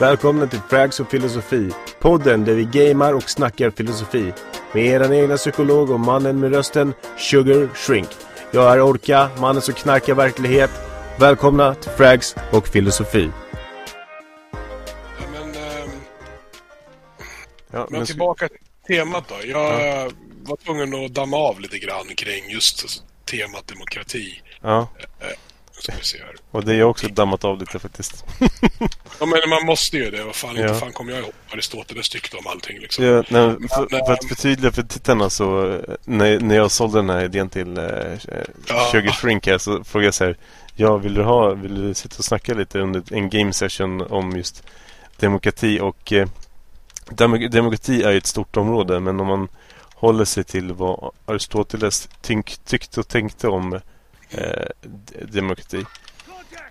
Välkomna till Frags och filosofi. Podden där vi gamar och snackar filosofi. Med eran egna psykolog och mannen med rösten Sugar Shrink. Jag är Orka, mannen som knarkar verklighet. Välkomna till Frags och filosofi. Ja, men, ehm, Ja, men tillbaka till temat då. Jag var tvungen att damma av lite grann kring just temat demokrati. ja, ska vi se här. och det är jag också dammat av lite faktiskt. Ja, men man måste ju det. Vad fan, Ja. inte fan kommer jag ihåg Aristoteles tyckte om allting liksom. Ja, nej, för, Men, för att förtydliga för tittarna så eh, när, när jag sålde den här idén till eh, Ja. Sugar Shrink här så frågade jag så här Ja, vill du, ha, vill du sitta och snacka lite under en game session om just demokrati och eh, dem, demokrati är ju ett stort område men om man håller sig till vad Aristoteles tyck, tyckte och tänkte om eh, demokrati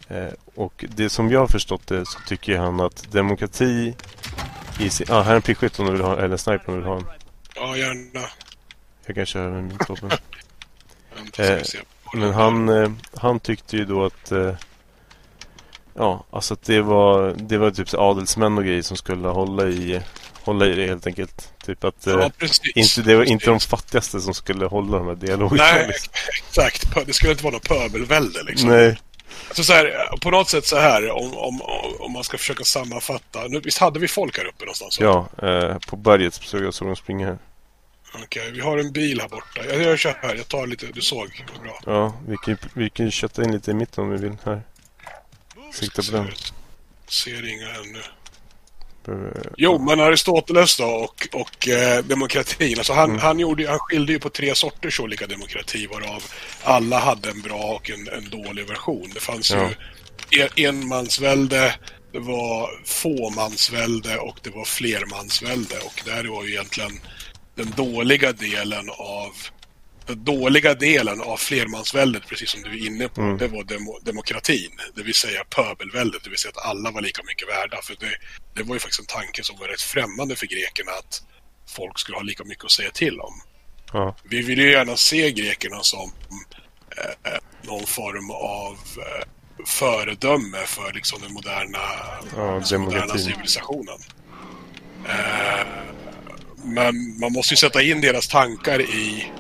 eh, och det som jag har förstått det så tycker han att demokrati i sin... Ah, här är en prickskytt om du vill ha eller sniper om du vill ha en. Ja, gärna. Jag kan köra med min vi Eh. Men han, eh, han tyckte ju då att... Eh, ja, alltså det var, det var typ adelsmän och grejer som skulle hålla i, hålla i det helt enkelt. Typ att... Eh, Ja, precis. inte, det var inte de fattigaste som skulle hålla de här dialogerna. Nej, liksom. exakt. Det skulle inte vara något pöbelvälde liksom. Nej. Alltså så här, på något sätt så här, om, om, om man ska försöka sammanfatta. Nu, visst hade vi folk här uppe någonstans? Ja, eh, på berget så jag såg dem springa här. Okej, vi har en bil här borta. Jag, jag kör här, jag tar lite, du såg. Bra. Ja, vi kan, vi kan kötta in lite i mitten om vi vill här. Sikta på den. Ser inga ännu. Jo, men Aristoteles då och, och eh, demokratin. Alltså han, han, gjorde, han skilde ju på tre sorters olika demokrati varav alla hade en bra och en, en dålig version. Det fanns Ja. ju en, enmansvälde, det var fåmansvälde och det var flermansvälde. Och där var ju egentligen den dåliga delen av den dåliga delen av flermansväldet, precis som du är inne på, det var demo, demokratin. Det vill säga pöbelväldet, det vill säga att alla var lika mycket värda. För det, det var ju faktiskt en tanke som var rätt främmande för grekerna att folk skulle ha lika mycket att säga till om. Ja, Vi vill ju gärna se grekerna som eh, eh, någon form av eh, föredöme för liksom den moderna, Ja, moderna civilisationen. Eh, men man måste ju sätta in deras tankar i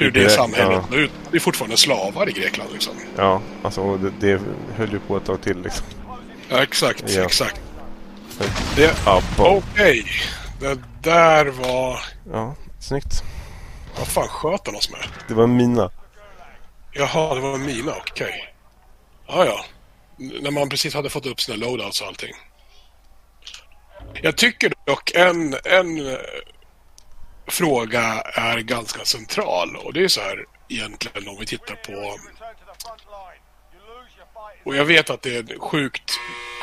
hur det, samhället ja. ja. ut. Det är fortfarande slavar i Grekland liksom. ja alltså det, det höll ju på ett tag till liksom. Ja, exakt, Ja. exakt. Det, Ja, Okej, det där var... ja, snyggt. Vad fan sköt han oss med? Det var en mina. Jaha, det var en mina, okej. Ja, ja. N- När man precis hade fått upp sina loadouts och allting. Jag tycker dock en, en fråga är ganska central och det är så här egentligen om vi tittar på... Och jag vet att det är en sjukt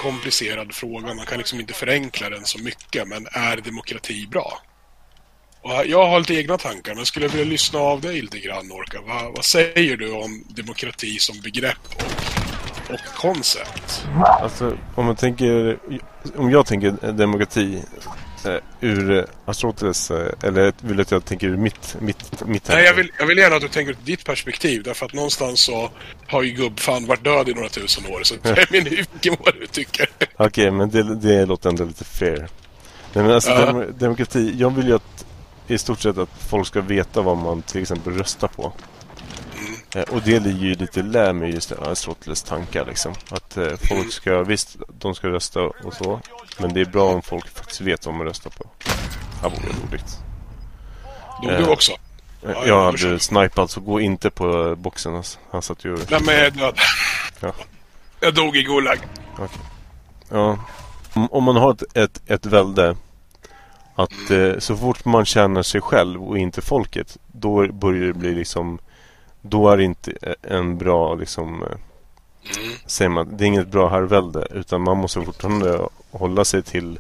komplicerad fråga, man kan liksom inte förenkla den så mycket, men är demokrati bra? Och jag har lite egna tankar, men skulle vilja lyssna av dig lite grann, Orka. Vad, vad säger du om demokrati som begrepp och, och koncept? Alltså om man tänker, om jag tänker demokrati eh, ur eh, Aristoteles, eh, eller vill du att jag tänker ur mitt, mitt, mitt Nej, jag vill, jag vill gärna att du tänker ur ditt perspektiv, därför att någonstans så har ju gubbfan varit död i några tusen år, så är min på vad du tycker. Okej, men det, det låter ändå lite fair. Nej, men alltså Ja. dem, demokrati, jag vill ju att i stort sett att folk ska veta vad man till exempel röstar på. Eh, Och det ligger ju lite lä med just Aristoteles tankar liksom. Att eh, folk ska, visst de ska rösta och så. Men det är bra om folk faktiskt vet vad man röstar på. Det vore roligt. Dog Eh. du också? Eh, Ja, jag jag hade snipat så gå inte på boxen alltså. Han satt ju... Nej, men jag är död. Ja. Jag dog i Gulag. Ja. Om, om man har ett, ett, ett välde att eh, så fort man känner sig själv och inte folket då börjar det bli liksom då är det inte eh, en bra liksom eh, Mm. säger man, det är inget bra herrvälde utan man måste fortfarande hålla sig till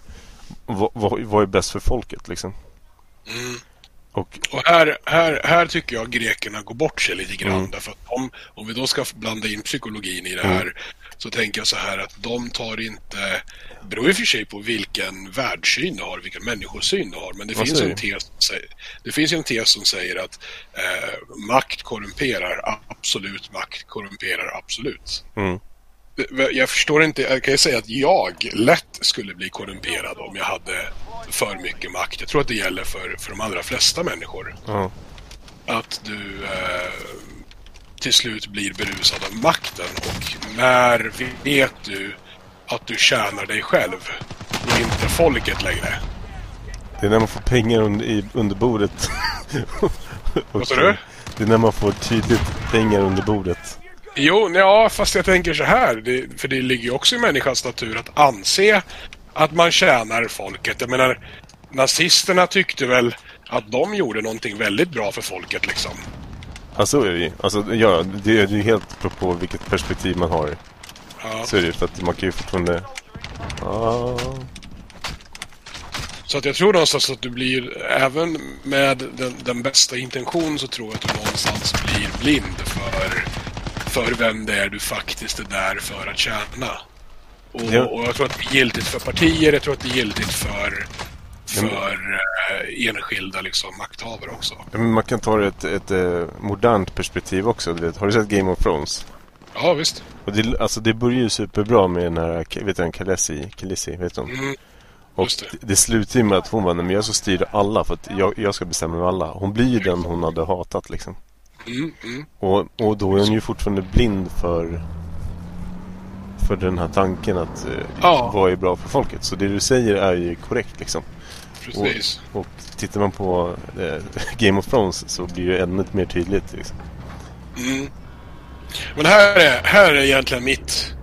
vad, vad, vad är bäst för folket liksom. Mm. Och Och här, här, här tycker jag grekerna går bort sig lite grann. Mm. Därför att om, om vi då ska blanda in psykologin i det här så tänker jag så här att de tar inte... Det beror i och för sig på vilken världssyn du har, vilken människosyn du har. Men det Vad finns, en tes, det finns en tes som säger att eh, makt korrumperar. Absolut makt korrumperar absolut. mm, jag förstår inte, jag kan ju säga att jag lätt skulle bli korrumperad om jag hade för mycket makt. Jag tror att det gäller för, för de allra flesta människor. Ja. Att du eh, till slut blir berusad av makten och när vet du att du tjänar dig själv och inte folket längre? Det är när man får pengar under, i, under bordet. Vad sa du? Det är när man får tydligt pengar under bordet. Jo, ja, fast jag tänker så här. Det, för det ligger ju också i människans natur att anse att man tjänar folket. Jag menar, nazisterna tyckte väl att de gjorde någonting väldigt bra för folket liksom. Ja, så är det ju. Alltså, ja, det är ju helt på vilket perspektiv man har. Ja. Så är det för att man kan ju fortfarande... Ja... Så att jag tror någonstans att du blir, även med den, den bästa intention så tror jag att du någonstans blir blind för, för vem det är du faktiskt är där för att tjäna. Och, Ja. och jag tror att det är giltigt för partier, jag tror att det är giltigt för, för eh, enskilda liksom, makthavare också. Ja, Men man kan ta det ett, ett eh, modernt perspektiv också. Har du sett Game of Thrones? Ja, visst. Och det, alltså, det börjar ju superbra med den här, vet du, Khaleesi, Khaleesi, vet du? Mm, Och det. det. slutar ju med att hon nej men jag ska styra alla för att jag, jag ska bestämma med alla. Hon blir ju den hon hade hatat liksom. Mm, mm. Och, och då är hon ju fortfarande blind för för den här tanken att eh, Ja. vad är bra för folket. Så det du säger är ju korrekt liksom. Precis. Och tittar man på eh, Game of Thrones så blir det ännu mer tydligt. Liksom. Mm. Men här är, här är egentligen mitt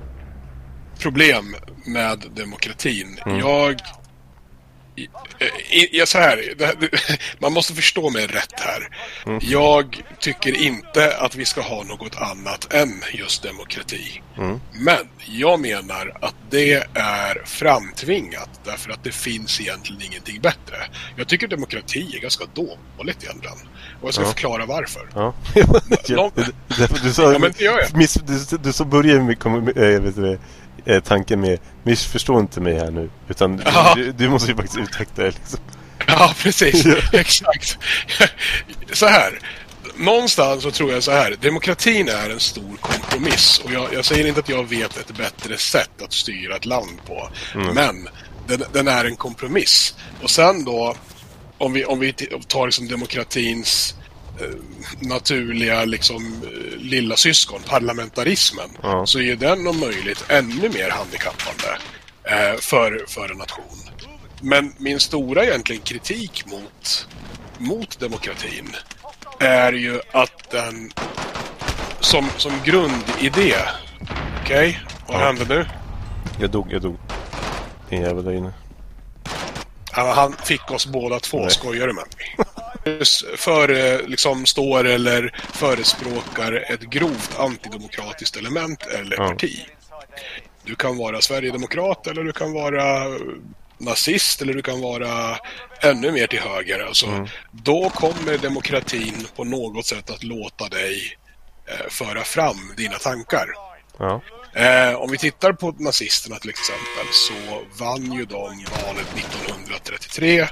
problem med demokratin. Mm. Jag... I, jag, så här, man måste förstå mig rätt här. Mm. Jag tycker inte att vi ska ha något annat än just demokrati. Mm. Men jag menar att det är framtvingat därför att det finns egentligen ingenting bättre. Jag tycker demokrati är ganska dåligt egentligen. Och jag ska Ja. förklara varför. Ja. Lång- Det- det- du sa, Ja, men det gör jag. Miss, du, du så börjar med, kom, äh, vet du, det, eh, tanken med missförstå inte mig här nu. Utan Ja. du, du måste ju faktiskt utveckla det liksom. Ja, precis. Exakt. Så här. Någonstans så tror jag så här. Demokratin är en stor kompromiss. Och jag, jag säger inte att jag vet ett bättre sätt att styra ett land på. Mm. Men den, den är en kompromiss. Och sen då, om vi, om vi tar liksom demokratins naturliga liksom, eh, lilla syskon, parlamentarismen, Ja. så är den om möjligt ännu mer handikappande eh, för, för en nation. Men min stora egentligen kritik mot, mot demokratin är ju att den som, som grundidé, okej, vad Ja. hände nu? Jag dog, jag dog. En jävel där inne. Han fick oss båda två, Nej. skojar du med mig? För, eh, liksom, står eller förespråkar ett grovt antidemokratiskt element eller Ja. parti. Du kan vara Sverigedemokrat eller du kan vara nazist eller du kan vara ännu mer till höger. Alltså, Mm. Då kommer demokratin på något sätt att låta dig eh, föra fram dina tankar. Ja. Eh, om vi tittar på nazisterna till exempel så vann ju de valet 1933. Eh,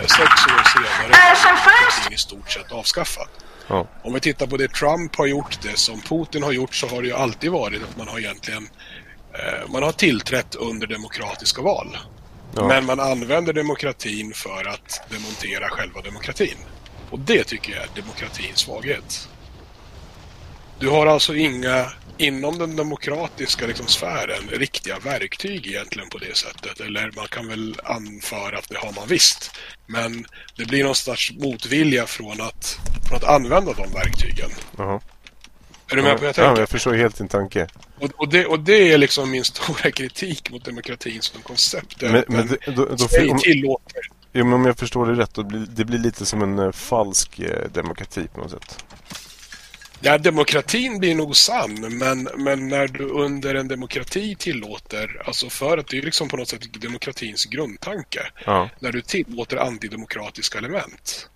sex år senare var demokratin i stort sett avskaffad. Ja. Om vi tittar på det Trump har gjort, det som Putin har gjort så har det ju alltid varit att man har egentligen eh, man har tillträtt under demokratiska val. Ja. Men man använder demokratin för att demontera själva demokratin. Och det tycker jag är demokratins svaghet. Du har alltså inga, inom den demokratiska liksom, sfären, riktiga verktyg egentligen på det sättet. Eller man kan väl anföra att det har man visst. Men det blir någon slags motvilja från att, från att använda de verktygen. Jaha. Är du med på vad jag ja, tänker? jag förstår helt din tanke. Och, och, det, och det är liksom min stora kritik mot demokratin som koncept. Men, men det- då, då, om, tillåter jo, men om jag förstår det rätt, då blir, det blir lite som en eh, falsk eh, demokrati på något sätt. Ja, demokratin blir nog sann, men, men när du under en demokrati tillåter, alltså för att det är liksom på något sätt demokratins grundtanke, Ja, när du tillåter antidemokratiska element.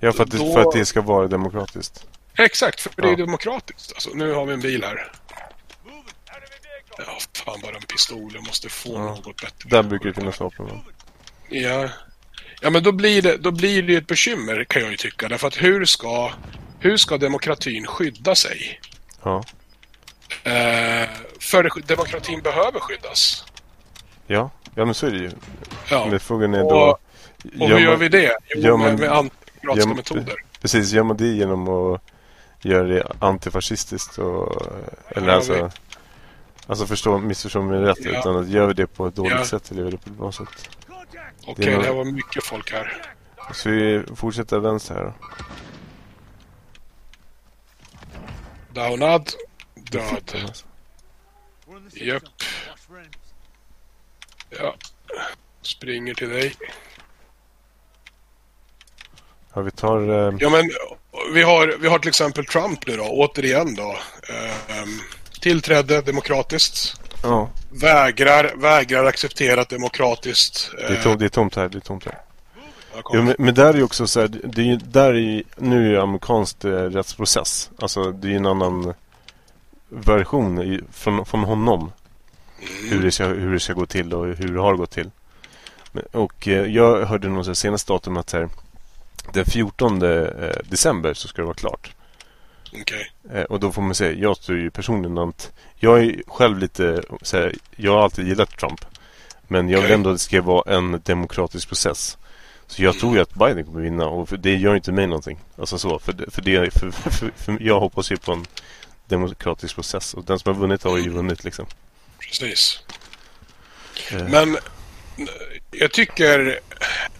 ja för, att det, Då- för att det ska vara demokratiskt. Exakt, för det är Ja. demokratiskt. Alltså, nu har vi en bil här. Ja, fan bara en pistol. Jag måste få Ja. något bättre. Där brukar det finnas vapen. va? Ja, ja men då blir, det, då blir det ett bekymmer kan jag ju tycka. Därför att hur ska, hur ska demokratin skydda sig? Ja. Eh, för demokratin behöver skyddas. Ja, ja men så är det ju. Ja. Men frågan är Och- då... Och hur gör vi det? Jo, gör man- med, med antidemokratiska man- metoder. Precis, gör man det genom att göra det antifascistiskt och... Eller Ja, alltså... Alltså förstå, missförstå mig rätt. Ja. Utan att gör vi det på ett dåligt Ja. sätt eller gör vi det på ett bra sätt. Okej, det är det, nog- här var mycket folk här. Så vi fortsätter vänster här då. Downad. Död. Alltså. Japp. Ja. Springer till dig. Ja, vi tar... Eh, Ja, men vi har, vi har till exempel Trump nu då, återigen då. Ehm, tillträdde demokratiskt. ja, Vägrar, vägrar acceptera ett demokratiskt... det är, eh, tomt, det är tomt här. Det är tomt här. Jo, men, men där är ju också så här, det är där är nu är ju amerikansk eh, rättsprocess. Alltså det är ju en annan version i, från, från honom. Hur, det ska, hur det ska gå till och hur det har gått till. Men, och eh, jag hörde nog senaste datum att här, den 14 eh, december så ska det vara klart. Okej. Eh, och då får man säga, jag tror ju personligen att jag är själv lite så här, jag har alltid gillat Trump. Men jag vill Okej. ändå att det ska vara en demokratisk process. Så jag tror ju att Biden kommer vinna och det gör inte mig någonting. Alltså så, för, det- för, det, för, för, för jag hoppas ju på en demokratisk process. Och den som har vunnit har ju vunnit liksom. Precis. Eh, Men jag tycker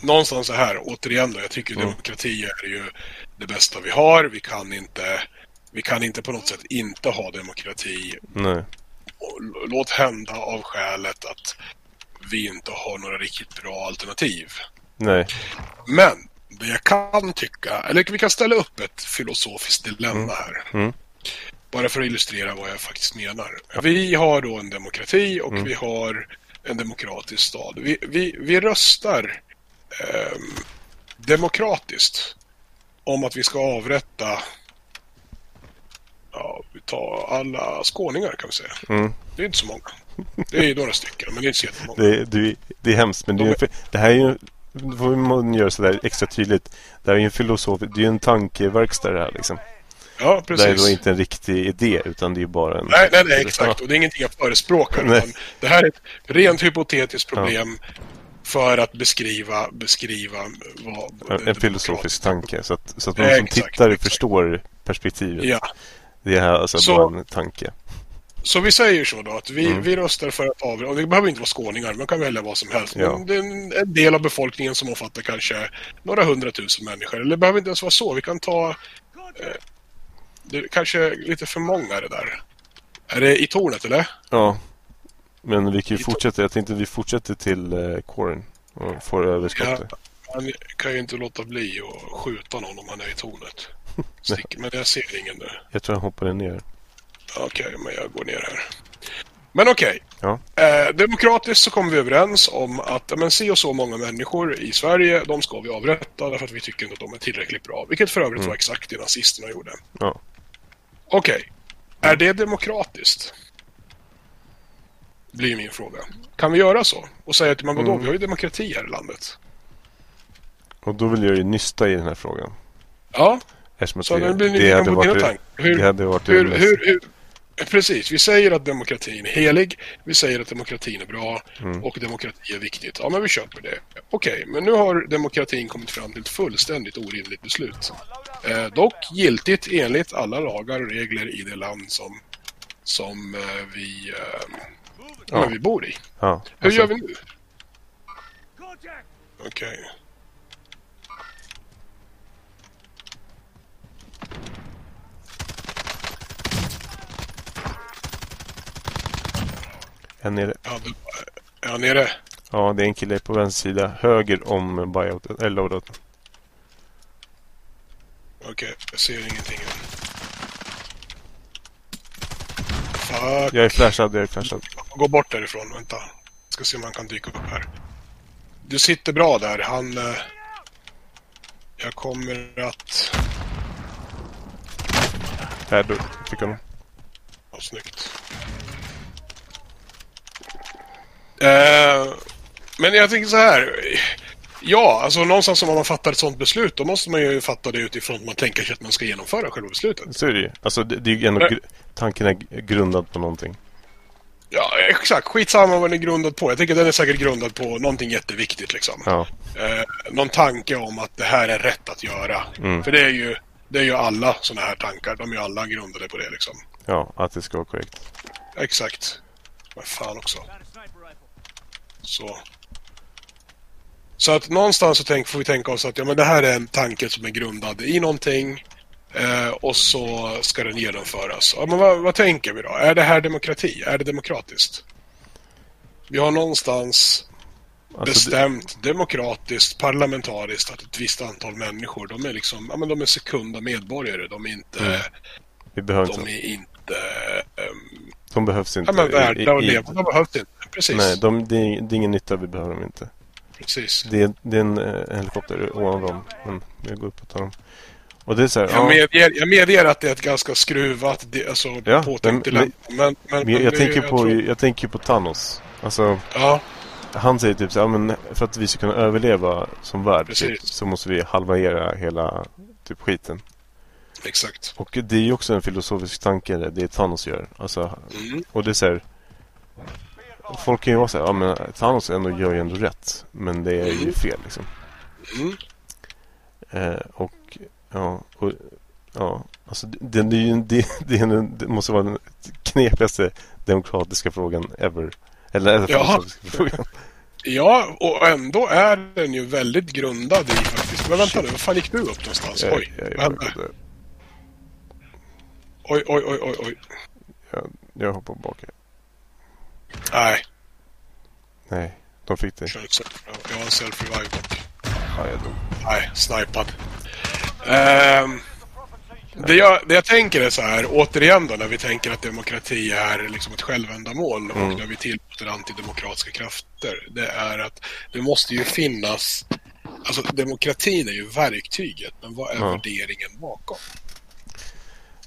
någonstans så här, återigen då, jag tycker Mm. demokrati är ju det bästa vi har. Vi kan inte, vi kan inte på något sätt inte ha demokrati. Nej. Låt hända av skälet att vi inte har några riktigt bra alternativ. Nej. Men det jag kan tycka, eller vi kan ställa upp ett filosofiskt dilemma här. Mm. Bara för att illustrera vad jag faktiskt menar. Vi har då en demokrati och Mm. vi har en demokratisk stad. Vi, vi, vi röstar ehm, demokratiskt om att vi ska avrätta ja, vi tar alla skåningar kan vi säga. Mm. Det är inte så många. Det är några stycken, men det är inte så jättemånga. Det, det, det är hemskt men det, är, det här är ju då får man göra sådär extra tydligt. Det här är ju en filosof, det är ju en tankeverkstad det här liksom. Ja, Det här är precis. då inte en riktig idé utan det är ju bara en... Nej, nej, nej, exakt. Och det är ingenting jag förespråkar. Nej. Det här är ett rent hypotetiskt problem för att beskriva, beskriva vad... En, en filosofisk tanke. Så att, så att de Eh, som exakt, tittar exakt. förstår perspektivet. Ja, Det är här alltså Så- bara en tanke. Så vi säger så då att vi, Mm. vi röstar för att avrätta, och det behöver inte vara skåningar, man kan välja vad som helst. Ja. Men det är en, en del av befolkningen som omfattar kanske några hundratusen människor. Eller det behöver inte ens vara så, vi kan ta... Eh, det är kanske lite för många det där. Är det i tornet eller? Ja. Men vi kan ju fortsätta. Jag tänkte vi fortsätter till eh, Corin. Och får överskottet. Han kan ju inte låta bli att skjuta någon om han är i tornet. Stick, men jag ser ingen nu. Jag tror han hoppade ner. Okej, men jag går ner här. Men okej. Ja. Eh, demokratiskt så kom vi överens om att men si och så många människor i Sverige, de ska vi avrätta därför att vi tycker inte att de är tillräckligt bra. Vilket för övrigt Mm. var exakt det nazisterna gjorde. Ja. Okej. Är det demokratiskt? Blir min fråga. Kan vi göra så? Och säga att vadå, Mm. vi har ju demokrati här i landet. Och då vill jag ju nysta i den här frågan. Ja, Eftersom så det, blir det, hade varit. Hur, det hade varit hur, mest- hur, hur, precis, vi säger att demokratin är helig, vi säger att demokratin är bra Mm. och demokrati är viktigt. Ja, men vi köper det. Okej, men nu har demokratin kommit fram till ett fullständigt orimligt beslut. Eh, dock giltigt enligt alla lagar och regler i det land som, som eh, vi, eh, Ja. vi bor i. Ja, Hur alltså, gör vi nu? Okej. En nere. Ja, är han nere? Ja, det är en kille på vänster sida. Höger om buyoutet. Eller loadouten. Okej, jag ser ingenting. Fuck. Jag är flashad, jag är flashad. Gå bort därifrån, vänta. Ska se om han kan dyka upp här. Du sitter bra där, han... Eh, jag kommer att... Här, du fick honom. Ja, snyggt. Eh, men jag tänker så här. Ja, alltså någonstans om man fattar ett sånt beslut, då måste man ju fatta det utifrån att man tänker sig att man ska genomföra själva beslutet. Så är det ju. Alltså, det, det är ju ändå... Nej. gr- Tanken är grundad på någonting. Ja, exakt. Skitsamma vad den är grundad på. Jag tänker att den är säkert grundad på någonting jätteviktigt liksom. Ja. Eh, någon tanke om att det här är rätt att göra. Mm. För det är ju, det är ju alla sådana här tankar. De är ju alla grundade på det liksom. Ja, att det ska vara korrekt. Exakt. Men fan också. Så. Så att någonstans så tänk, får vi tänka oss att ja, men det här är en tanke som är grundad i någonting. Eh, och så ska den genomföras. Ja, men vad, vad tänker vi då? Är det här demokrati? Är det demokratiskt? Vi har någonstans Alltså, bestämt demokratiskt, parlamentariskt att ett visst antal människor, de är liksom, ja men de är sekunda medborgare. De är inte, Mm. vi behöver de inte. är inte, ehm, De behövs inte. ja men värda att leva. De behövs inte. Precis. Nej, de, det, är, det är ingen nytta. Vi behöver dem inte. Precis. Det är, det är en eh, helikopter ovan dem. Men jag går upp och tar dem. Och det är så här, Jag, ja, medger, jag medger att det är ett ganska skruvat, alltså Ja, påtänkt men-. Men, men, men jag, det- tänker på, tror- jag tänker på Thanos. Alltså, Ja, han säger typ så här, men för att vi ska kunna överleva som värld typ, så måste vi halvera hela typ skiten. exakt. Och det är ju också en filosofisk tanke det, det Thanos gör. Alltså, Mm. och det är så här, Folk kan ju vara så här, ja men Thanos ändå gör ju ändå rätt. Men det är ju Mm. fel liksom. Mm. Eh, och ja, och, ja alltså det, det, det, det, måste vara den knepigaste demokratiska frågan ever. Eller, eller filosofiska frågan. Ja, och ändå är den ju väldigt grundad i faktiskt. Men vänta nu, vad fan gick du upp någonstans? Oj, vad Oj, oj, oj, oj, oj. jag, jag hoppar bak. här. Nej, Nej, de fick self- jag har en self-revive dock. Ja, jag dog. Nej, snipad. Ehm, det, jag, det jag tänker är så här, återigen då, när vi tänker att demokrati är liksom ett självändamål och Mm. när vi tillåter antidemokratiska krafter. Det är att det måste ju finnas... Alltså demokratin är ju verktyget, men vad är Ja. värderingen bakom?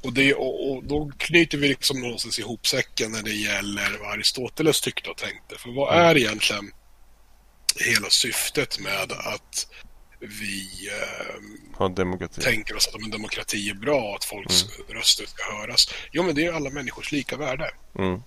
Och, det, och, och då knyter vi liksom någonstans ihop säcken när det gäller vad Aristoteles tyckte och tänkte. För vad är egentligen hela syftet med att vi demokrati. tänker oss att om en demokrati är bra att folks röster ska höras. Jo, men det är alla människors lika värde. Mm.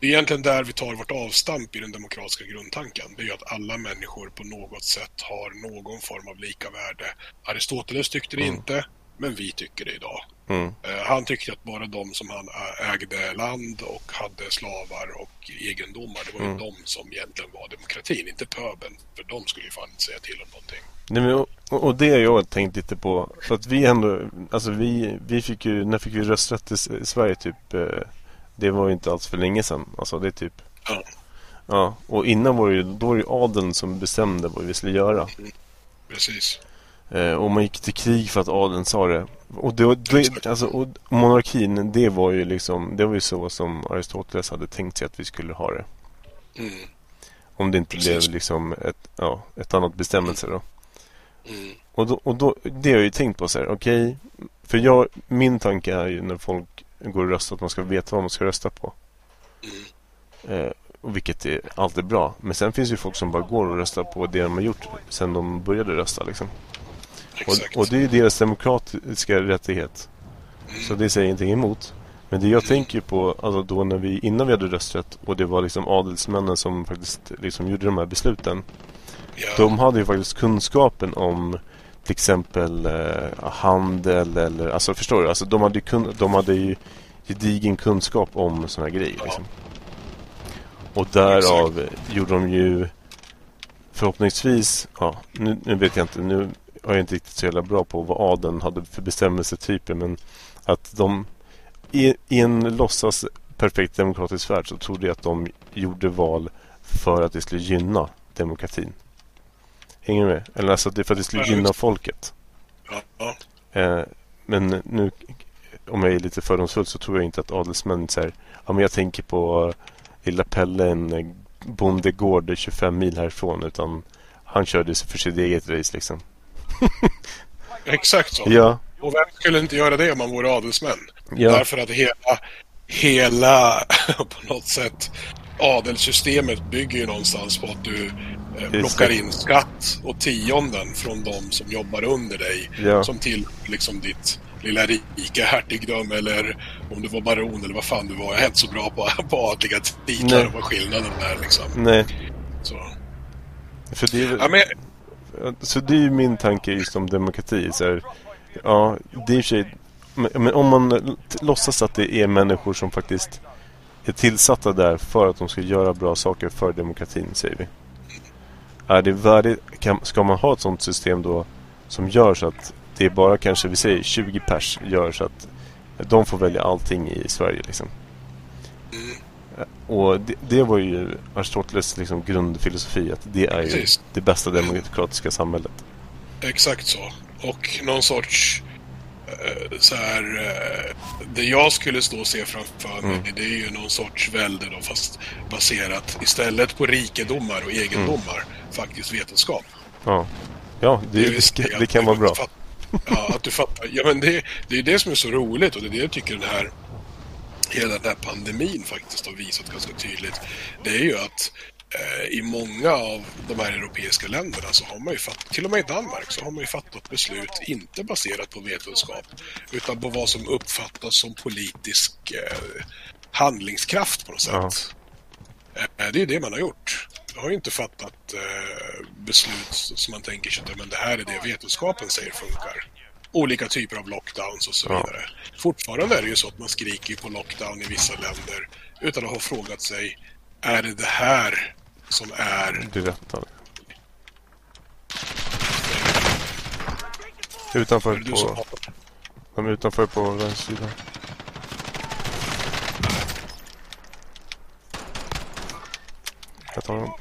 Det är egentligen där vi tar vårt avstamp i den demokratiska grundtanken. Det är ju att alla människor på något sätt har någon form av lika värde. Aristoteles tyckte det Mm. inte, men vi tycker det idag. Mm. Eh, Han tyckte att bara de som han ägde land och hade slavar och egendomar, det var ju Mm. de som egentligen var demokratin, inte pöbeln. För de skulle ju fan inte säga till om någonting. Nej, men, och, och det har jag tänkt lite på. För att vi ändå, alltså vi, vi fick ju, när fick vi rösträtt i Sverige typ, eh, det var ju inte alls för länge sedan. Alltså det är typ, Ja. ja. Och innan var det ju, då var det ju adeln som bestämde vad vi skulle göra. Precis. Eh, och man gick till krig för att adeln sa det. Och, det, det, alltså, och monarkin, det var ju liksom, det var ju så som Aristoteles hade tänkt sig att vi skulle ha det. Mm. Om det inte Precis. blev liksom ett, ja, ett annat bestämmelse då. Mm. Och, då, och då, det har jag ju tänkt på så här, okej. för jag, min tanke är ju när folk går och röstar att man ska veta vad man ska rösta på. Mm. Eh, och vilket är alltid bra. Men sen finns ju folk som bara går och röstar på det de har gjort sen de började rösta liksom. Exakt. Och, och det är ju deras demokratiska rättighet. Så det säger jag ingenting emot. Men det jag tänker på, alltså då när vi, innan vi hade rösträtt och det var liksom adelsmännen som faktiskt liksom gjorde de här besluten. ja. De hade ju faktiskt kunskapen om till exempel eh, handel eller, alltså förstår du? Alltså de hade kun, de hade ju gedigen kunskap om sådana här grejer liksom. Och därav eh, gjorde de ju förhoppningsvis, ja, nu, nu vet jag inte, nu är jag inte riktigt så jävla bra på vad adeln hade för bestämmelsetyper men att de i, i en låtsas perfekt demokratisk värld så trodde jag att de gjorde val för att det skulle gynna demokratin. Hänger du med? Eller alltså det är för att det skulle gynna folket. Ja. Eh, men nu, om jag är lite fördomsfull så tror jag inte att adelsmän säger Ja men jag tänker på lilla Pelle, en eh, bondegård 25 mil härifrån. Utan han körde för sitt eget race liksom. Exakt så. Ja, Och vem skulle inte göra det om man vore adelsmän? ja, Därför att hela, hela på något sätt adelssystemet bygger ju någonstans på att du eh, plockar in skatt och tionden från de som jobbar under dig. Ja. Som till liksom ditt lilla rika hertigdöme eller om du var baron eller vad fan du var. Jag är inte så bra på, på adliga titlar Nej. och vad skillnaden är liksom. Nej, Så, för det ja, men, så det är ju min tanke just om demokrati. Så här, ja, det är i och för sig... Men, om man låtsas att det är människor som faktiskt är tillsatta där för att de ska göra bra saker för demokratin, säger vi. Är det värdigt, kan, ska man ha ett sånt system då som gör så att det är bara kanske, vi säger 20 pers gör så att de får välja allting i Sverige liksom. Och det, det var ju Aristoteles liksom grundfilosofi att det är ju det bästa demokratiska samhället. Exakt så. Och någon sorts eh, så här, eh, det jag skulle stå och se framför mig, Mm. det är ju någon sorts välde då, fast baserat istället på rikedomar och egendomar, faktiskt vetenskap. Ja, ja det, det, det att kan vara bra. fatt- Ja, att du fattar. Ja, men det, det är det som är så roligt och det är det jag tycker den här hela den här pandemin faktiskt har visat ganska tydligt. Det är ju att eh, i många av de här europeiska länderna så har man ju fattat, till och med i Danmark, så har man ju fattat beslut inte baserat på vetenskap utan på vad som uppfattas som politisk eh, handlingskraft på något Ja. sätt. Eh, det är ju det man har gjort. Man har ju inte fattat eh, beslut som man tänker sig att men det här är det vetenskapen säger funkar. Olika typer av lockdowns och så Ja. vidare. Fortfarande är det ju så att man skriker på lockdown i vissa länder utan att ha frågat sig är det det här som är... Det rätta. Utanför som på, har... de är utanför på vänster sida. Jag tar dem.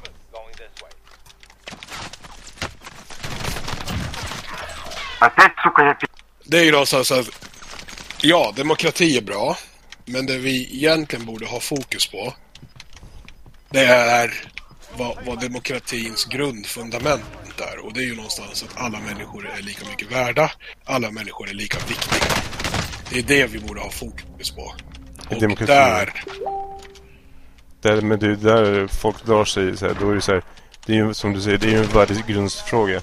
Det är ju någonstans att ja, demokrati är bra, men det vi egentligen borde ha fokus på det är vad, vad demokratins grundfundament är. Och det är ju någonstans att alla människor är lika mycket värda, alla människor är lika viktiga. Det är det vi borde ha fokus på. Och Demokrati. där, Där, men det är där folk drar sig så här, Då är det så här. Det är ju som du säger, det är ju en värdegrundsfråga.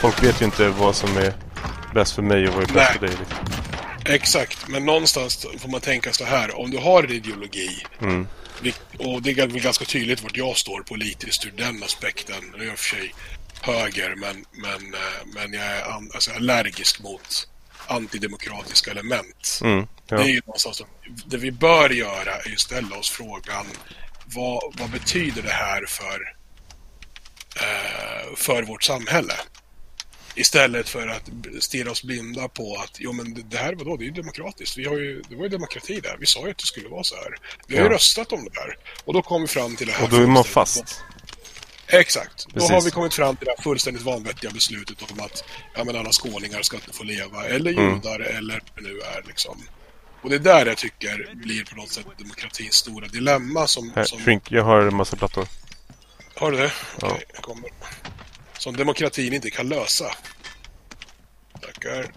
Folk vet ju inte vad som är bäst för mig och vad är bäst för dig. Liksom. exakt, men någonstans får man tänka så här, om du har en ideologi Mm. Och det är väl ganska tydligt vart jag står politiskt ur den aspekten. Jag är i och för sig höger, men, men, eh, men jag är an, alltså allergisk mot antidemokratiska element. Mm. Ja. Det är ju någonstans det vi bör göra är ju ställa oss frågan vad, vad betyder det här för, eh, för vårt samhälle? Istället för att stirra oss blinda på att jo men det- här vadå, det är ju demokratiskt. Vi har ju, det var ju demokrati där. Vi sa ju att det skulle vara så här. Vi har ju Ja. röstat om det här. Och då kom vi fram till det här. Och då är man fast. Exakt. Då Precis. har vi kommit fram till det här fullständigt vanvettiga beslutet om att ja, men alla skåningar ska inte få leva, eller Mm. judar, eller vad det nu är. Liksom. Och det är där jag tycker blir på något sätt demokratins stora dilemma. Som, Här, som, shrink. Jag har en massa plattor. har du det? Ja. Okej, jag kommer. Som demokratin inte kan lösa. Tackar.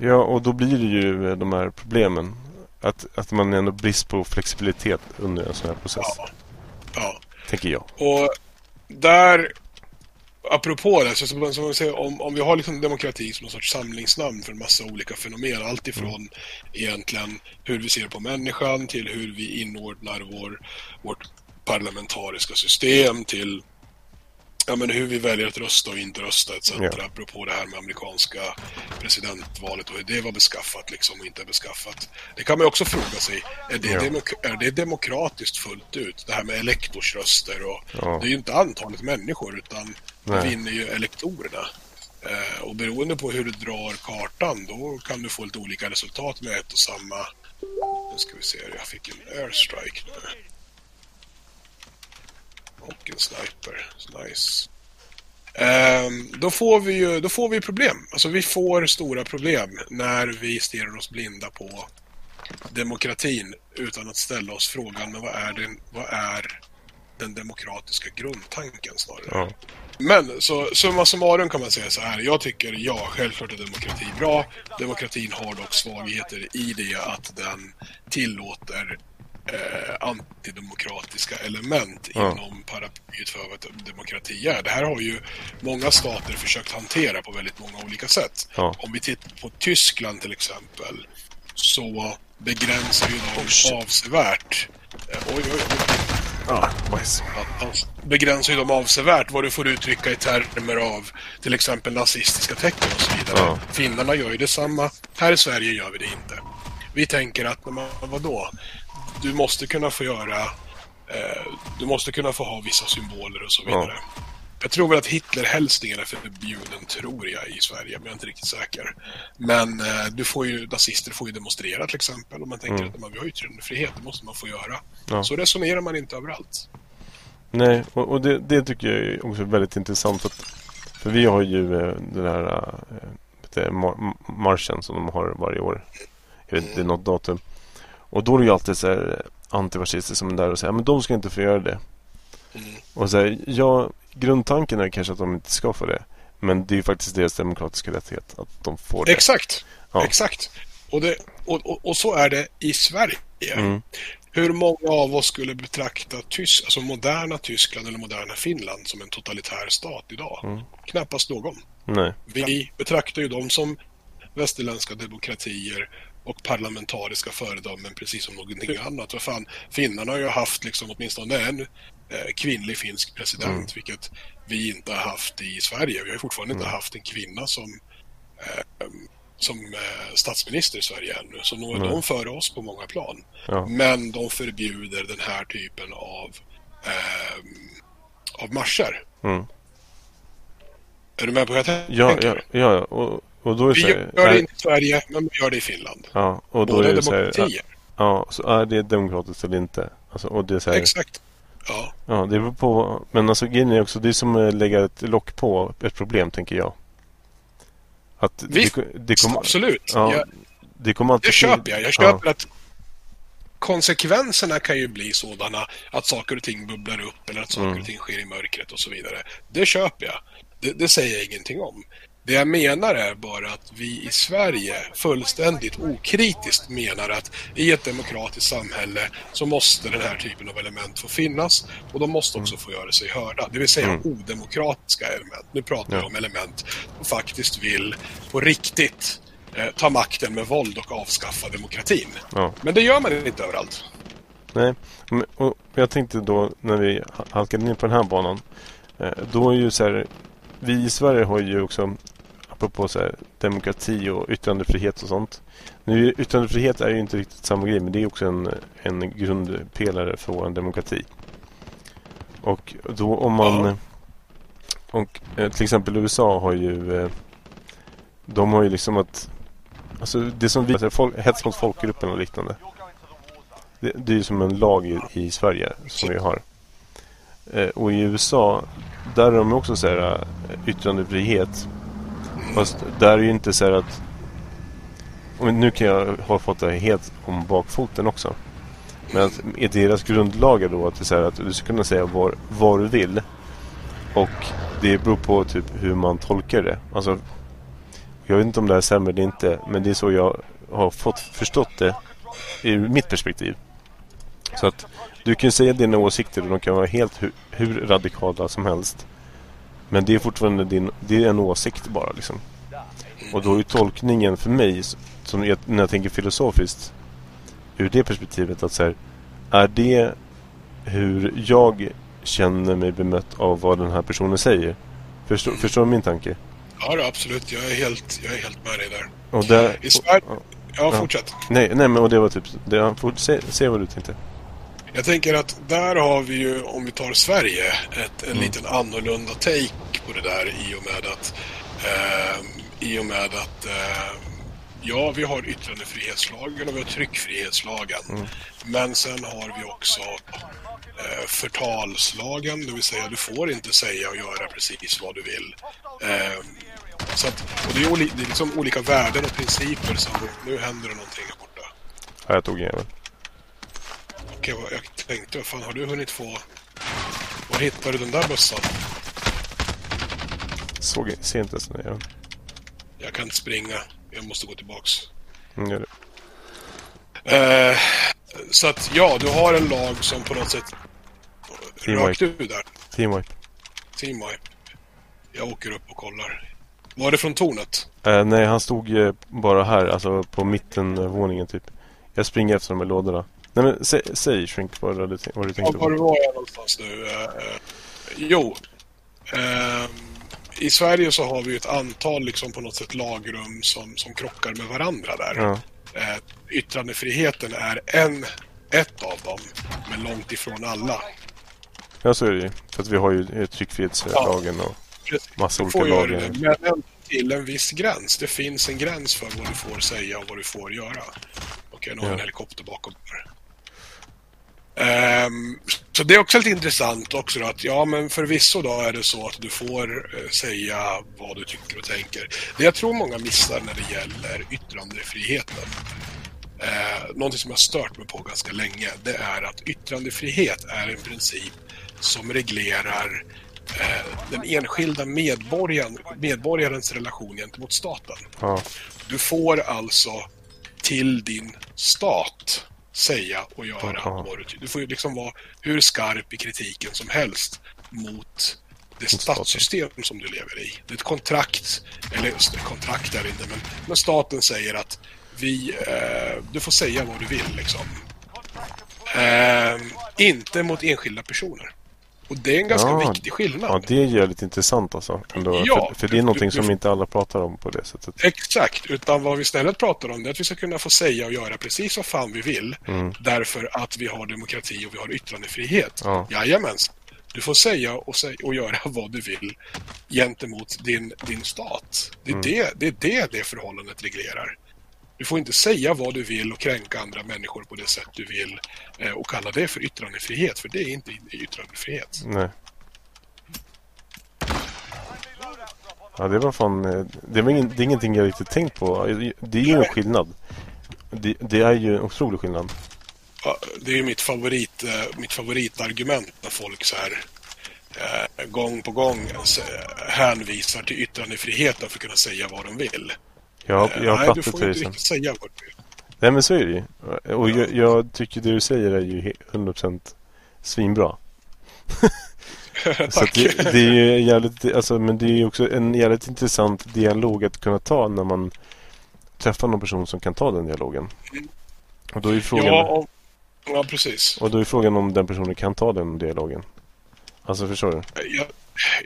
Ja, och då blir det ju eh, de här problemen. Att, att man ändå brist på flexibilitet under en sån här process. Ja. ja. Tänker jag. Och där, apropå det, så, så, så man säger, om, om vi har liksom demokrati som någon sorts samlingsnamn för en massa olika fenomen, allt ifrån egentligen hur vi ser på människan till hur vi inordnar vår, vårt parlamentariska system till ja, men hur vi väljer att rösta och inte rösta etc. Ja. Apropå det här med amerikanska presidentvalet och hur det var beskaffat liksom och inte beskaffat. Det kan man också fråga sig, är det, Ja. demok- är det demokratiskt fullt ut? Det här med elektorsröster och Ja. det är ju inte antalet människor utan Nej. vinner ju elektorerna. Eh, och beroende på hur du drar kartan då kan du få lite olika resultat med ett och samma... Nu ska vi se, jag fick en airstrike nu. Och en sniper. Så Nice. Ehm, då får vi ju då får vi problem. Alltså vi får stora problem när vi stirrar oss blinda på demokratin utan att ställa oss frågan men vad är den, vad är den demokratiska grundtanken snarare. Ja. Men så summa summarum kan man säga så här. Jag tycker ja, självklart är demokrati bra. Demokratin har dock svagheter i det att den tillåter eh, antidemokratiska element Ja. inom paraplyet för vad demokrati är. Det här har ju många stater försökt hantera på väldigt många olika sätt. Ja. Om vi tittar på Tyskland till exempel så begränsar ju de avsevärt eh, oj, oj, oj. Attans. begränsar ju de avsevärt vad du får uttrycka i termer av till exempel nazistiska tecken och så vidare. Ja. Finnarna gör ju detsamma. Här i Sverige gör vi det inte. Vi tänker att, men vadå? Du måste kunna få göra... Eh, du måste kunna få ha vissa symboler och så vidare. Jag tror väl att Hitlerhälsningen är förbjuden, tror jag, i Sverige, men jag är inte riktigt säker. Men eh, du får ju, nazister får ju demonstrera till exempel. Om man tänker Mm. att man, vi har yttrandefrihet, det måste man få göra. Ja. Så resonerar man inte överallt. Nej, och, och det, det tycker jag är också väldigt intressant. Att, för vi har ju eh, den här eh, du, mar- marschen som de har varje år. Jag vet inte, det är något datum. Och då är det ju alltid så här eh, antifascister som är där och säger men de ska inte få göra det. Mm. Och så här, ja, grundtanken är kanske att de inte ska få det. Men det är ju faktiskt deras demokratiska rättighet att de får det. Exakt. Ja. Exakt. Och, det, och, och, och så är det i Sverige. Mm. Hur många av oss skulle betrakta Tysk, alltså moderna Tyskland eller moderna Finland som en totalitär stat idag? Mm. Knappast någon. Nej. Vi betraktar ju dem som västerländska demokratier och parlamentariska föredömen precis som någonting annat. Vad fan, finnarna har ju haft liksom åtminstone en eh, kvinnlig finsk president, Mm. vilket vi inte har haft i Sverige. Vi har fortfarande inte haft en kvinna som, eh, som eh, statsminister i Sverige ännu. Så nog är Nej. de före oss på många plan. Ja. Men de förbjuder den här typen av, eh, av marscher. Mm. Är du med på vad jag tänker? Ja, ja, ja, ja. Och, och då är Vi så gör det är- inte i Sverige, men vi gör det i Finland. Ja, och då Båda är det så här, demokratier. ja, så är det demokratiskt eller inte? Alltså, och det är så här, Exakt. Ja, ja, det beror på, men alltså grejen är också, det är som att lägga ett lock på ett problem, tänker jag. Att Visst, det, det kommer, absolut. ja, Jag, det kommer alltid det köper jag. Jag ja, köper att konsekvenserna kan ju bli sådana att saker och ting bubblar upp eller att saker Mm. och ting sker i mörkret och så vidare. Det köper jag. Det, det säger jag ingenting om. Det jag menar är bara att vi i Sverige fullständigt okritiskt menar att i ett demokratiskt samhälle så måste den här typen av element få finnas och de måste också få göra sig hörda. Det vill säga Mm. odemokratiska element. Nu pratar Ja. vi om element som faktiskt vill på riktigt eh, ta makten med våld och avskaffa demokratin. Ja. Men det gör man inte överallt. Nej, och jag tänkte då när vi ha- halkade in på den här banan. Eh, då är ju så här, vi i Sverige har ju också, apropå så här, demokrati och yttrandefrihet och sånt. Nu, yttrandefrihet är ju inte riktigt samma grej, men det är också en, en grundpelare för vår demokrati. Och då om man... Och eh, till exempel USA har ju... Eh, de har ju liksom att... Alltså det som vi... Alltså, folk, hets mot folkgruppen och liknande. Det, det är ju som en lag i, i Sverige som vi har. Eh, och i USA, där är de också så här yttrandefrihet. Fast där är ju inte så här att... Nu kan jag ha fått det helt om bakfoten också. Men att i deras grundlagar då att det är så här att du ska kunna säga vad, vad du vill. Och det beror på typ hur man tolkar det. Alltså, jag vet inte om det här stämmer eller inte. Men det är så jag har fått förstått det ur mitt perspektiv. Så att du kan säga dina åsikter och de kan vara helt hu- hur radikala som helst. Men det är fortfarande din, det är en åsikt bara liksom. Och då är tolkningen för mig, som jag, när jag tänker filosofiskt, ur det perspektivet att så här, är det hur jag känner mig bemött av vad den här personen säger? Förstår, förstår du min tanke? Ja, det, absolut. Jag är, helt, jag är helt med dig där. Och där, I Sverige... Ja, fortsätt. nej, nej, men och det var typ, det, se, se vad du tänkte. Jag tänker att där har vi ju, om vi tar Sverige, ett, en Mm. liten annorlunda take på det där i och med att eh, i och med att eh, ja, vi har yttrandefrihetslagen och vi har tryckfrihetslagen. Mm. Men sen har vi också eh, förtalslagen, det vill säga du får inte säga och göra precis vad du vill. Eh, så att, och det är, oli, det är liksom olika värden och principer som nu händer det någonting här borta. Ja, jag tog en vad jag tänkte, vad fan har du hunnit få? Var hittade du den där bössan? Såg, ser inte ens den. Jag kan inte springa. Jag måste gå tillbaks. Mm, gör det. Eh, så att ja, du har en lag som på något sätt Team rökt ur där. Teamwipe. Team Wipe. Jag åker upp och kollar. Var det från tornet? Eh, nej, han stod eh, bara här, alltså på mittenvåningen typ. Jag springer efter de här lådorna. Nej men sä, säg Shrink vad du, vad du Ja, tänkte var på. var jag någonstans nu? Eh, jo. Ehm, I Sverige så har vi ett antal liksom på något sätt lagrum som, som krockar med varandra där. Ja, Eh, yttrandefriheten är en, ett av dem, men långt ifrån alla. ja, så är det ju. För att vi har ju tryckfrihetslagen och Precis. massa olika lagar. men till en viss gräns. Det finns en gräns för vad du får säga och vad du får göra. Okej, nu har jag en Ja. helikopter bakom här. Ehm, så det är också lite intressant också då att ja men förvisso då är det så att du får eh, säga vad du tycker och tänker. Det jag tror många missar när det gäller yttrandefriheten eh, någonting som jag stört mig på ganska länge det är att yttrandefrihet är en princip som reglerar eh, den enskilda medborgaren, medborgarens relation gentemot staten. Ja, Du får alltså till din stat säga och göra Ja. vad du tycker. Du får ju liksom vara hur skarp i kritiken som helst mot det statssystem som du lever i. Det är ett kontrakt, eller just det, kontrakt är det inte, men, men staten säger att vi, eh, du får säga vad du vill liksom. Eh, inte mot enskilda personer. Och det är en ganska Ja. viktig skillnad. ja, det är jävligt intressant alltså. Ändå. Ja, för, för det är någonting du- som du- inte alla pratar om på det sättet. Exakt, utan vad vi istället pratar om det är att vi ska kunna få säga och göra precis vad fan vi vill Mm. därför att vi har demokrati och vi har yttrandefrihet. Ja. Jajamensan. Du får säga och, sä- och göra vad du vill gentemot din, din stat. Det är, Mm. det, det är det det förhållandet reglerar. Du får inte säga vad du vill och kränka andra människor på det sätt du vill eh, och kalla det för yttrandefrihet, för det är inte yttrandefrihet. Nej. Ja, det var fan... eh, Det, var ingen, det är ingenting jag riktigt tänkt på. Det är ju en skillnad. Det, det är ju en otrolig skillnad. Ja, det är ju mitt, favorit, eh, mitt favoritargument när folk så här eh, gång på gång eh, hänvisar till yttrandefriheten för att kunna säga vad de vill. Jag, jag har Nej, du får inte riktigt säga vad du vill. Nej men så är det ju. Och jag, jag tycker det du säger är ju he- 100% svinbra. Så det, det är ju jävligt, alltså, men det är ju också en jävligt intressant dialog att kunna ta när man träffar någon person som kan ta den dialogen. Och då är frågan, ja, och, ja, precis. och då är frågan om den personen kan ta den dialogen. Alltså förstår du? Jag,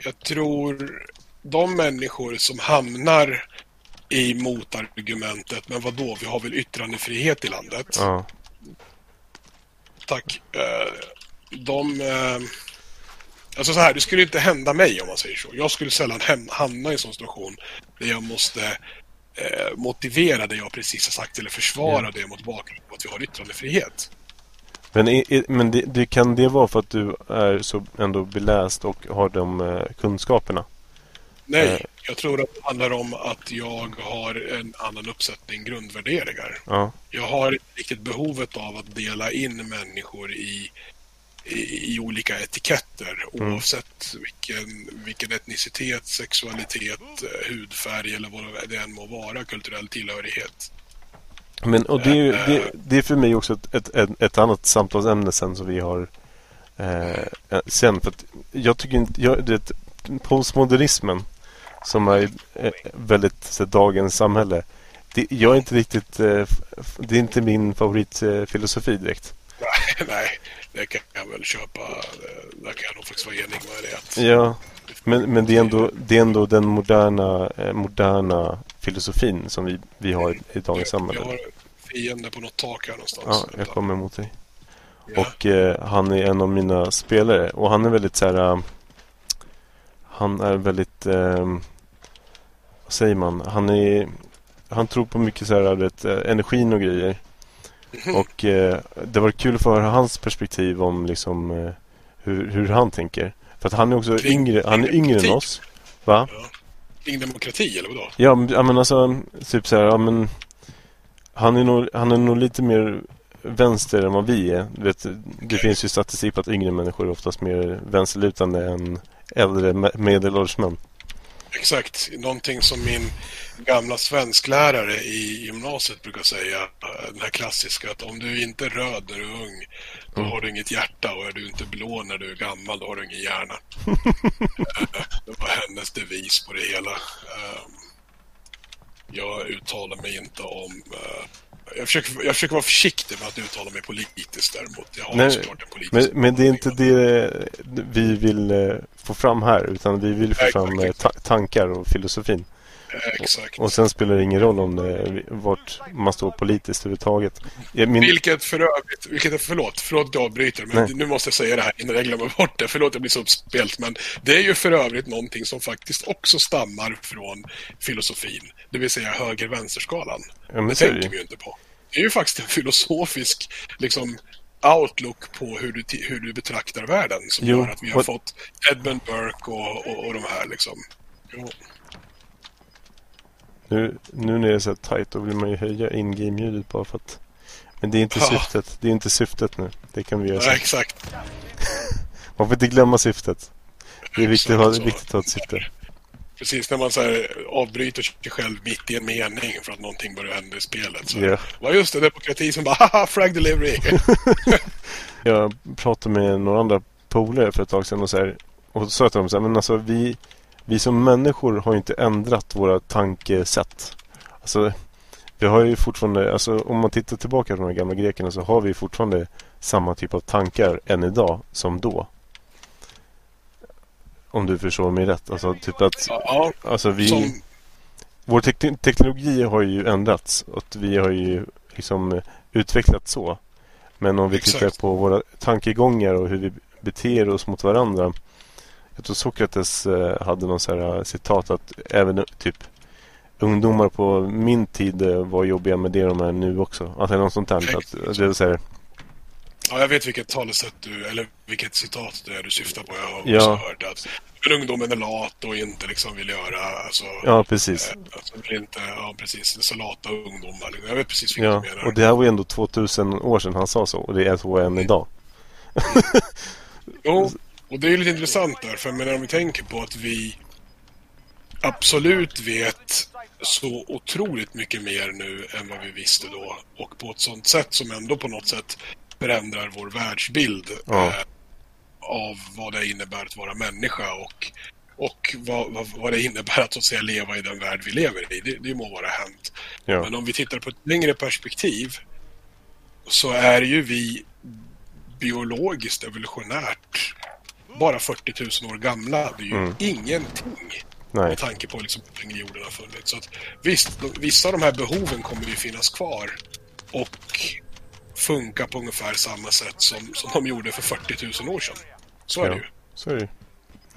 jag tror de människor som hamnar i motargumentet, men vad då? vi har väl yttrandefrihet i landet? Ja. Tack. Eh, de... Eh, alltså så här, det skulle inte hända mig om man säger så. Jag skulle sällan hamna i en sån situation där jag måste eh, motivera det jag precis har sagt eller försvara Ja. det mot bakgrund av att vi har yttrandefrihet. Men, i- i- men det, det, kan det vara för att du är så ändå beläst och har de eh, kunskaperna? Nej, Eh. Jag tror att det handlar om att jag har en annan uppsättning grundvärderingar. Ja. Jag har inte riktigt behovet av att dela in människor i, i, i olika etiketter Mm. oavsett vilken, vilken etnicitet, sexualitet, eh, hudfärg eller vad det än må vara, kulturell tillhörighet. Men, och det är, ju, det, det är för mig också ett, ett, ett, annat samtalsämne sen som vi har eh, eh, sen. För jag tycker inte, jag, det, postmodernismen som är eh, väldigt så, dagens samhälle. Det, jag är inte riktigt, eh, det är inte min favoritfilosofi direkt. Nej, nej, det kan jag väl köpa. Eh, Där kan jag nog faktiskt vara enig med dig. Att Ja, men, men det, är ändå, det är ändå den moderna, moderna filosofin som vi, vi har i, dagens samhälle. jag har fiender på något tak här någonstans. Ja, jag kommer mot dig. Ja. Och eh, han är en av mina spelare. Och han är väldigt så här... han är väldigt... Eh, vad säger man? Han är... Han tror på mycket så här, vet, eh, energin och grejer. Mhm. Och eh, det var kul att få höra hans perspektiv om liksom eh, hur, hur han tänker. För att han är också Kring- yngre, han är yngre än oss. Va? Kring demokrati, eller vadå? Ja, men, ja, alltså typ så här, ja men han är nog, han är nog lite mer vänster än vad vi är. Vet, det finns ju statistik på att yngre människor är oftast mer vänsterlutande än äldre me- medelålders män. Exakt. Någonting som min gamla svensklärare i gymnasiet brukar säga. Den här klassiska att om du inte är röd när du är ung, då har du inget hjärta. Och är du inte blå när du är gammal, då har du ingen hjärna. Eh, det var hennes devis på det hela. Eh, jag uttalar mig inte om... Uh, jag, försöker, jag försöker vara försiktig med att uttala mig politiskt däremot. Jag har Nej, såklart en politisk men, men det är inte det vi vill uh, få fram här. Utan vi vill få fram uh, ta tankar och filosofin. Exakt. Och, och sen spelar det ingen roll om det, vart man står politiskt överhuvudtaget. Min... Vilket för övrigt, vilket är, förlåt, förlåt att jag avbryter, men Nej. nu måste jag säga det här innan jag glömmer bort det. Förlåt, jag blir så uppspelt, men det är ju för övrigt någonting som faktiskt också stammar från filosofin, det vill säga höger-vänsterskalan. Ja, det tänker vi ju inte på. Det är ju faktiskt en filosofisk liksom, outlook på hur du, hur du betraktar världen som jo, gör att vi har och... fått Edmund Burke och, och, och de här liksom. Jo. Nu, nu när det är så tajt då vill man ju höja in-game-ljudet bara för att... Men det är inte ja. syftet. Det är inte syftet nu. Det kan vi göra Ja, exakt. man får inte glömma syftet. Det är viktigt, att, ha, viktigt att ha ett syfte. Precis, när man så här, avbryter sig själv mitt i en mening för att någonting börjar hända i spelet. Så, yeah. Vad just det, demokrati som bara haha, frag delivery. jag pratade med några andra polare för ett tag sedan och så här, och så sa till dem så här, men alltså vi vi som människor har ju inte ändrat våra tankesätt. Alltså, vi har ju fortfarande, alltså om man tittar tillbaka på de gamla grekerna så har vi fortfarande samma typ av tankar än idag som då. Om du förstår mig rätt. Alltså typ att, ja, alltså vi, som... vår te teknologi har ju ändrats och vi har ju liksom utvecklats så. Men om vi Exakt. tittar på våra tankegångar och hur vi beter oss mot varandra jag tror Sokrates eh, hade någon så här eh, citat att även typ ungdomar på min tid eh, var jobbiga med det de är nu också. Alltså något sånt där. Att, det är så här... Ja, jag vet vilket talesätt du, eller vilket citat det är du syftar på. Jag har också ja. hört att ungdomen är lat och inte liksom vill göra... Alltså, ja, precis. alltså, vill inte, ja, precis. Så lata ungdomar. Jag vet precis vilket ja, du menar. Och det här var ju ändå 2000 år sedan han sa så. Och det är så än idag. jo, och det är lite intressant där, för om vi tänker på att vi absolut vet så otroligt mycket mer nu än vad vi visste då. Och på ett sånt sätt som ändå på något sätt förändrar vår världsbild ja. eh, av vad det innebär att vara människa och, och vad, vad, vad, det innebär att, så att säga, leva i den värld vi lever i. Det, det må vara hänt. Ja. Men om vi tittar på ett längre perspektiv så är ju vi biologiskt evolutionärt bara 40 000 år gamla. Det är ju mm. ingenting. Nej. Med tanke på liksom hur länge jorden har funnits. Så att, visst, vissa av de här behoven kommer ju finnas kvar. Och funka på ungefär samma sätt som, som de gjorde för 40 000 år sedan. Så är ja, det ju. Så är det.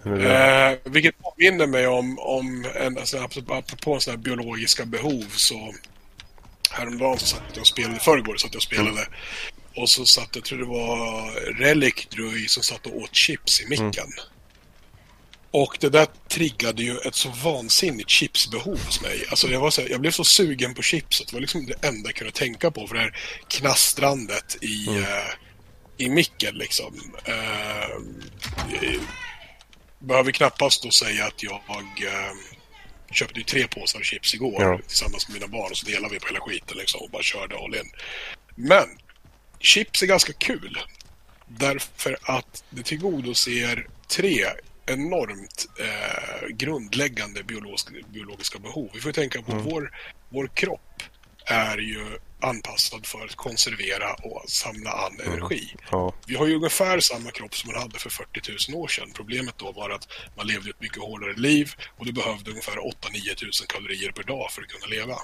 Eh, vilket påminner mig om, om en, alltså, apropå sådana här biologiska behov så häromdagen så satt jag och spelade, förrgår satt jag och spelade mm. Och så satt, jag tror det var Relic Drui som satt och åt chips i micken. Mm. Och det där triggade ju ett så vansinnigt chipsbehov hos mig. Alltså jag, var så, jag blev så sugen på chips att det var liksom det enda jag kunde tänka på för det här knastrandet i, mm. uh, i micken liksom. Uh, behöver knappast då säga att jag uh, köpte ju tre påsar chips igår ja. tillsammans med mina barn och så delade vi på hela skiten liksom och bara körde all in. Men chips är ganska kul. Därför att det tillgodoser tre enormt eh, grundläggande biologiska, biologiska behov. Vi får tänka på mm. vår, vår kropp är ju anpassad för att konservera och samla an mm. energi. Ja. Vi har ju ungefär samma kropp som man hade för 40 000 år sedan. Problemet då var att man levde ett mycket hårdare liv och du behövde ungefär 8-9 000 kalorier per dag för att kunna leva.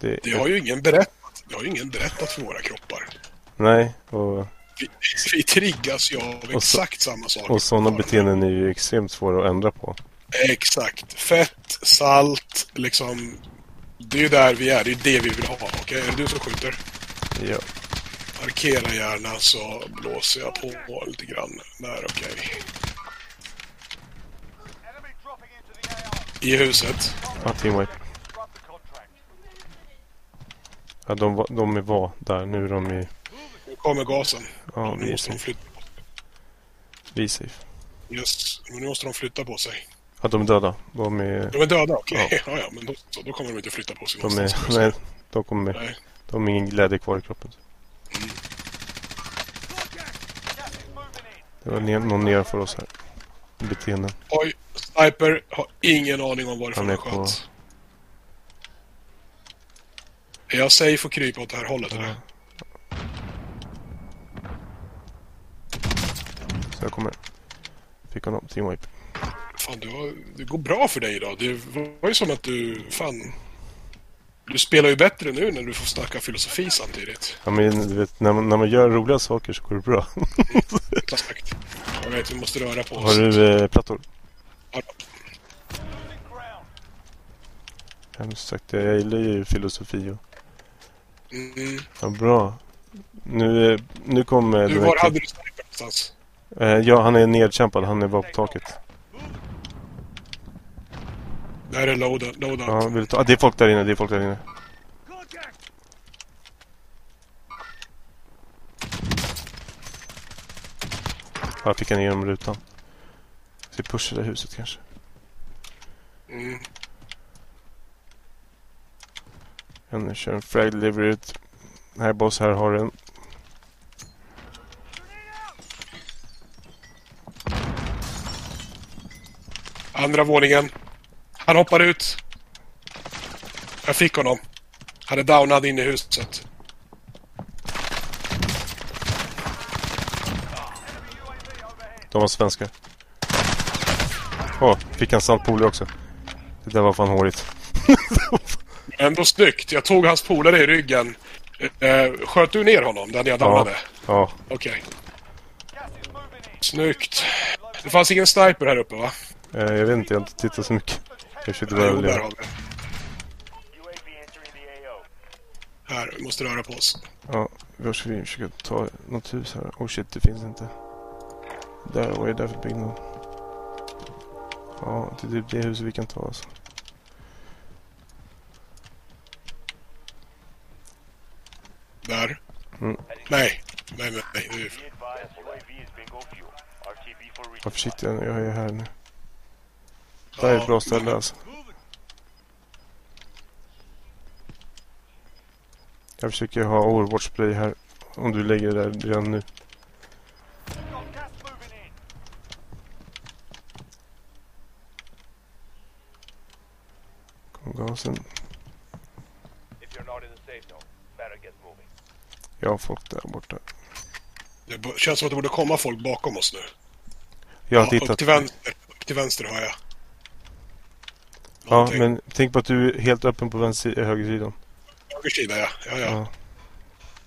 Det, det har ju ingen berättat det har ju ingen berättat för våra kroppar. Nej, och... Vi, vi triggas ju av exakt så, samma sak. Och sådana beteenden är ju extremt svåra att ändra på. Exakt. Fett, salt, liksom... Det är ju där vi är. Det är det vi vill ha. Okej, okay? är det du som skjuter? Ja. Markera gärna så blåser jag på lite grann. Där, okej. Okay. I huset. Ja, teamwipe. Ja, de, de var där. Nu är de i... Nu kommer gasen. Ja, nu måste de flytta Vi är safe. Yes, men nu måste de flytta på sig. Ja, de är döda. De är... De är döda, okej. Okay. Ja. ja, men då, då kommer de inte flytta på sig de är, Nej, de kommer... Nej. De har ingen glädje kvar i kroppen. Mm. Det var ner, någon nedanför oss här. Beteenden. Oj, Sniper har ingen aning om varifrån han sköt. Är jag safe och krypa åt det här hållet ja. eller? Jag kommer. Fick honom. Team wipe. Fan, du har, det går bra för dig idag. Det var ju som att du... Fan. Du spelar ju bättre nu när du får snacka filosofi samtidigt. Ja, men du vet, när man, när man gör roliga saker så går det bra. Exakt. Jag vet, vi måste röra på oss. Har du eh, plattor? Ja. Har sagt jag gillar ju filosofi och... Mm. Ja, bra. Nu, eh, nu kommer... Du, var hade du sniper någonstans? Eh, ja, han är nedkämpad. Han är bara på taket. Där är loadout. Ja, vill ta... ah, det är folk där inne. Det är folk där inne. Ja, fick han igenom rutan. Ska pusha det huset kanske. Mm. Jag kör en frag delivery ut. Här boss, här har du en. Andra våningen. Han hoppar ut. Jag fick honom. Han är downad inne i huset. De var svenska. Åh, oh, fick han saltpolare också. Det där var fan hårigt. Ändå snyggt. Jag tog hans polare i ryggen. Eh, sköt du ner honom där jag downade? Ja. ja. Okej. Okay. Snyggt. Det fanns ingen sniper här uppe va? Eh, jag vet inte, jag har inte tittat så mycket. Jag försökte bara jo, där har vi. Här, vi måste röra på oss. Ja, vi ska försöka ta något hus här. Oh shit, det finns inte. Där, vad är det där för byggnad? Ja, det är typ det huset vi kan ta alltså. Där? Mm. Nej, nej, nej. nej. Var försiktig, jag är här nu. Det här är ett bra ställe alltså. Jag försöker ha Overwatch Play här. Om du lägger det där redan nu. Kom gasen. Jag har folk där borta. Det känns som att det borde komma folk bakom oss nu. Jag har ja, tittat. Upp till vänster, upp till vänster har jag. Ja, men tänk på att du är helt öppen på vänster, högersidan. Högersida, ja. Ja, ja. ja.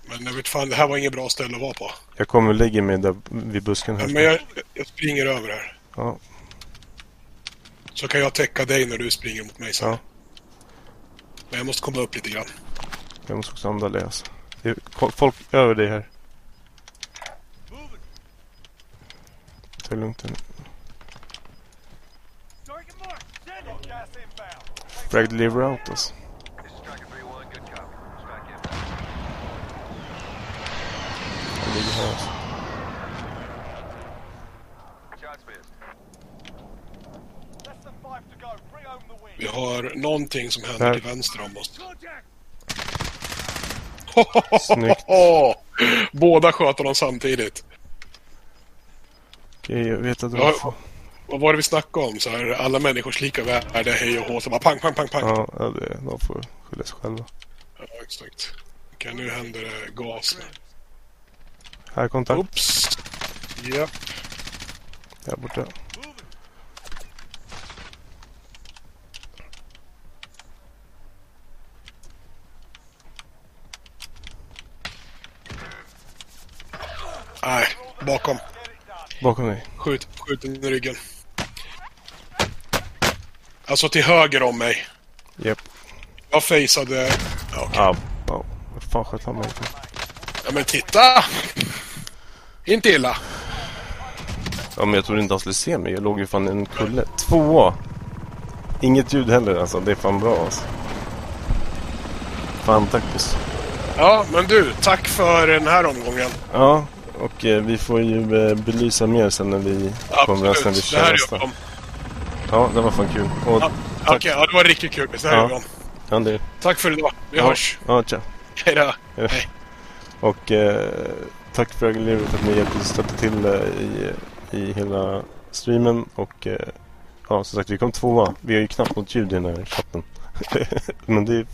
Men jag vet fan, det här var inget bra ställe att vara på. Jag kommer och lägger mig där vid busken här. Ja, men jag, jag springer över här. Ja. Så kan jag täcka dig när du springer mot mig sen. Ja. Men jag måste komma upp lite grann. Jag måste också andra läsa. Det är folk över dig här. Ta lugnt nu. Frag liver out alltså. Han ligger här alltså. Vi har någonting som händer Där. till vänster om oss. Snyggt. Båda sköt honom samtidigt. Okej, jag vet att du ja, Vad var det vi snackade om? Så här, alla människors lika värde, hej och hå. Så bara pang, pang, pang, pang. Ja, det, de får skylla sig själva. Ja, exakt. Okej, nu händer det gas. Här kontakt. Oops. Japp. Där borta. Nej, bakom. Bakom dig? Skjut, skjut den i ryggen. Alltså till höger om mig. Japp. Yep. Jag faceade... Ja, okay. ah, oh. Vad fan sköt han mig för? Ja men titta! Inte illa. Ja men jag trodde inte han skulle se mig. Jag låg ju fan i en kulle. Tvåa! Inget ljud heller alltså. Det är fan bra alltså. Fan tack Ja men du, tack för den här omgången. Ja, och eh, vi får ju eh, belysa mer sen när vi Absolut. kommer när vi kör nästa. Ja, det var fan kul. Och, Ja. Okej, ja, det var riktigt kul. Så här Ja. Ja, det, Tack för idag. Vi ja, hörs. Ja, tja. Hej då. Och eh, tack för att ni hjälpte oss stötta till eh, i, i hela streamen. Och eh, ja, som sagt, vi kom tvåa. Vi har ju knappt något ljud i den här chatten. Men det funkar